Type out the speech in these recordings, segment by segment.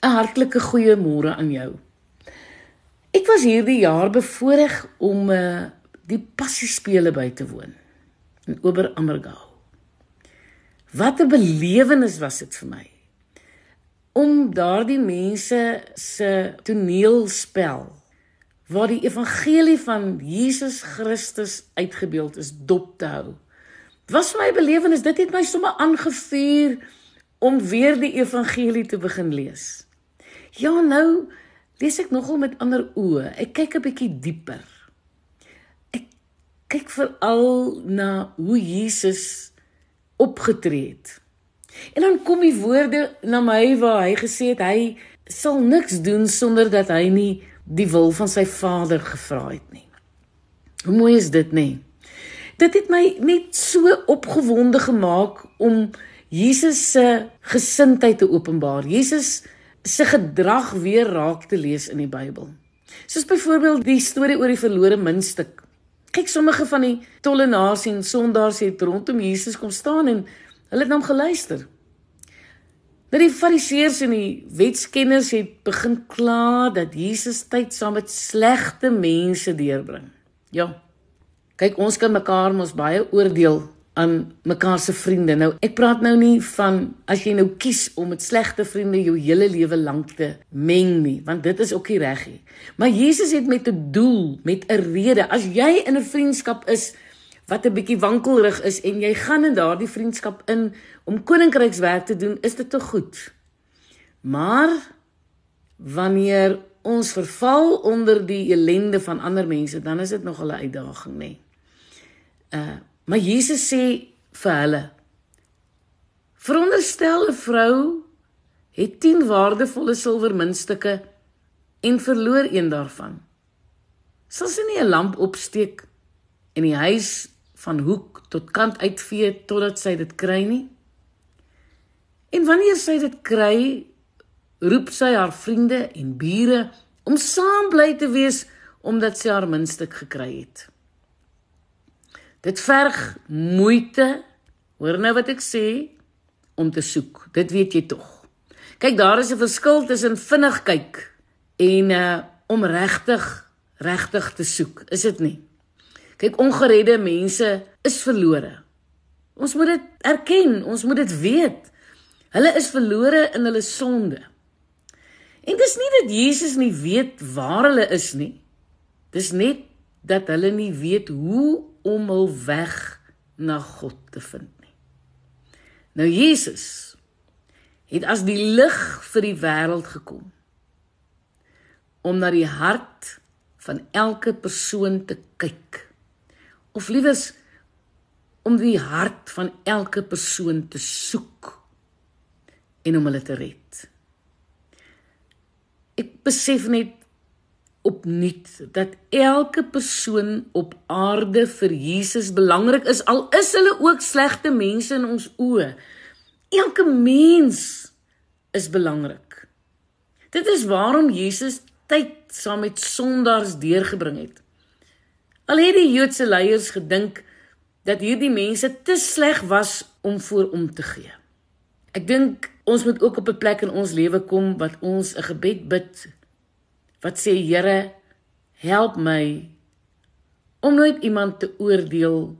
'n hartlike goeiemôre aan jou. Ek was hierdie jaar bevoorreg om uh, die passiespele by te woon in Oberammergau. Wat 'n belewenis was dit vir my om daardie mense se toneelspel waar die evangelie van Jesus Christus uitgebeeld is dop te hou. Was my belewenis, dit het my sommer aangevuur om weer die evangelie te begin lees. Ja, nou lees ek nogal met ander oë. Ek kyk 'n bietjie dieper. Ek kyk veral na hoe Jesus opgetree het. En dan kom die woorde na my waar hy gesê het hy sal niks doen sonder dat hy nie die wil van sy Vader gevra het nie. Hoe mooi is dit nê? Dit het my net so opgewonde gemaak om Jesus se gesindheid te openbaar. Jesus se gedrag weer raak te lees in die Bybel. Soos byvoorbeeld die storie oor die verlore muntstuk. Kyk, sommige van die tollenaars en sondaars het rondom Jesus kom staan en hulle het na hom geluister. Maar die fariseërs en die wetskenners het begin kla dat Jesus tyd saam met slegte mense deurbring. Ja. Kyk, ons kan mekaar mos baie oordeel aan mekaar se vriende. Nou, ek praat nou nie van as jy nou kies om met slegte vriende jou hele lewe lank te meng nie, want dit is ook nie reg nie. Maar Jesus het met 'n doel, met 'n rede. As jy in 'n vriendskap is wat 'n bietjie wankelrig is en jy gaan in daardie vriendskap in om koninkrykswerk te doen, is dit te goed. Maar wanneer ons verval onder die ellende van ander mense, dan is dit nog 'n uitdaging, nê. Uh Maar Jesus sê vir hulle: Veronderstel 'n vrou het 10 waardevolle silwermuntstukke en verloor een daarvan. Sal sy nie 'n lamp opsteek en die huis van hoek tot kant uitvee totdat sy dit kry nie? En wanneer sy dit kry, roep sy haar vriende en bure om saam bly te wees omdat sy haar muntstuk gekry het. Dit verg moeite, hoor nou wat ek sê, om te soek. Dit weet jy tog. Kyk, daar is 'n verskil tussen vinnig kyk en uh om regtig regtig te soek, is dit nie? Kyk, ongeredde mense is verlore. Ons moet dit erken, ons moet dit weet. Hulle is verlore in hulle sonde. En dis nie dat Jesus nie weet waar hulle is nie. Dis net dat hulle nie weet hoe om hul weg na God te vind nie. Nou Jesus het as die lig vir die wêreld gekom om na die hart van elke persoon te kyk. Of liewers om die hart van elke persoon te soek en om hulle te red. Ek besef net opnuut dat elke persoon op aarde vir Jesus belangrik is al is hulle ook slegte mense in ons oë. Elke mens is belangrik. Dit is waarom Jesus tyd saam met sondaars deurgebring het. Al het die Joodse leiers gedink dat hierdie mense te sleg was om voor om te gee. Ek dink ons moet ook op 'n plek in ons lewe kom wat ons 'n gebed bid wat sê Here help my om nooit iemand te oordeel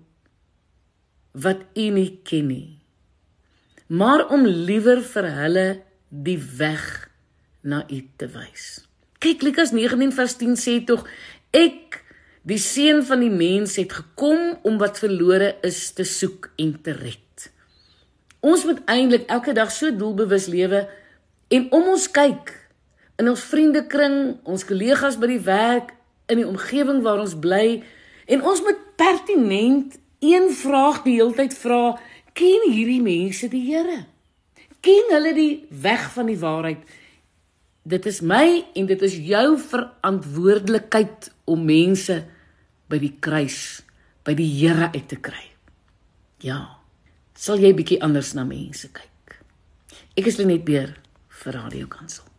wat U nie ken nie maar om liewer vir hulle die weg na U te wys. Kyk Lukas 19:10 sê tog ek die seun van die mens het gekom om wat verlore is te soek en te red. Ons moet eintlik elke dag so doelbewus lewe en om ons kyk in ons vriendekring, ons kollegas by die werk, in die omgewing waar ons bly en ons moet pertinent een vraag die hele tyd vra, ken hierdie mense die Here? Ken hulle die weg van die waarheid? Dit is my en dit is jou verantwoordelikheid om mense by die kruis, by die Here uit te kry. Ja. Sal jy bietjie anders na mense kyk? Ek is net weer vir Radio Kansel.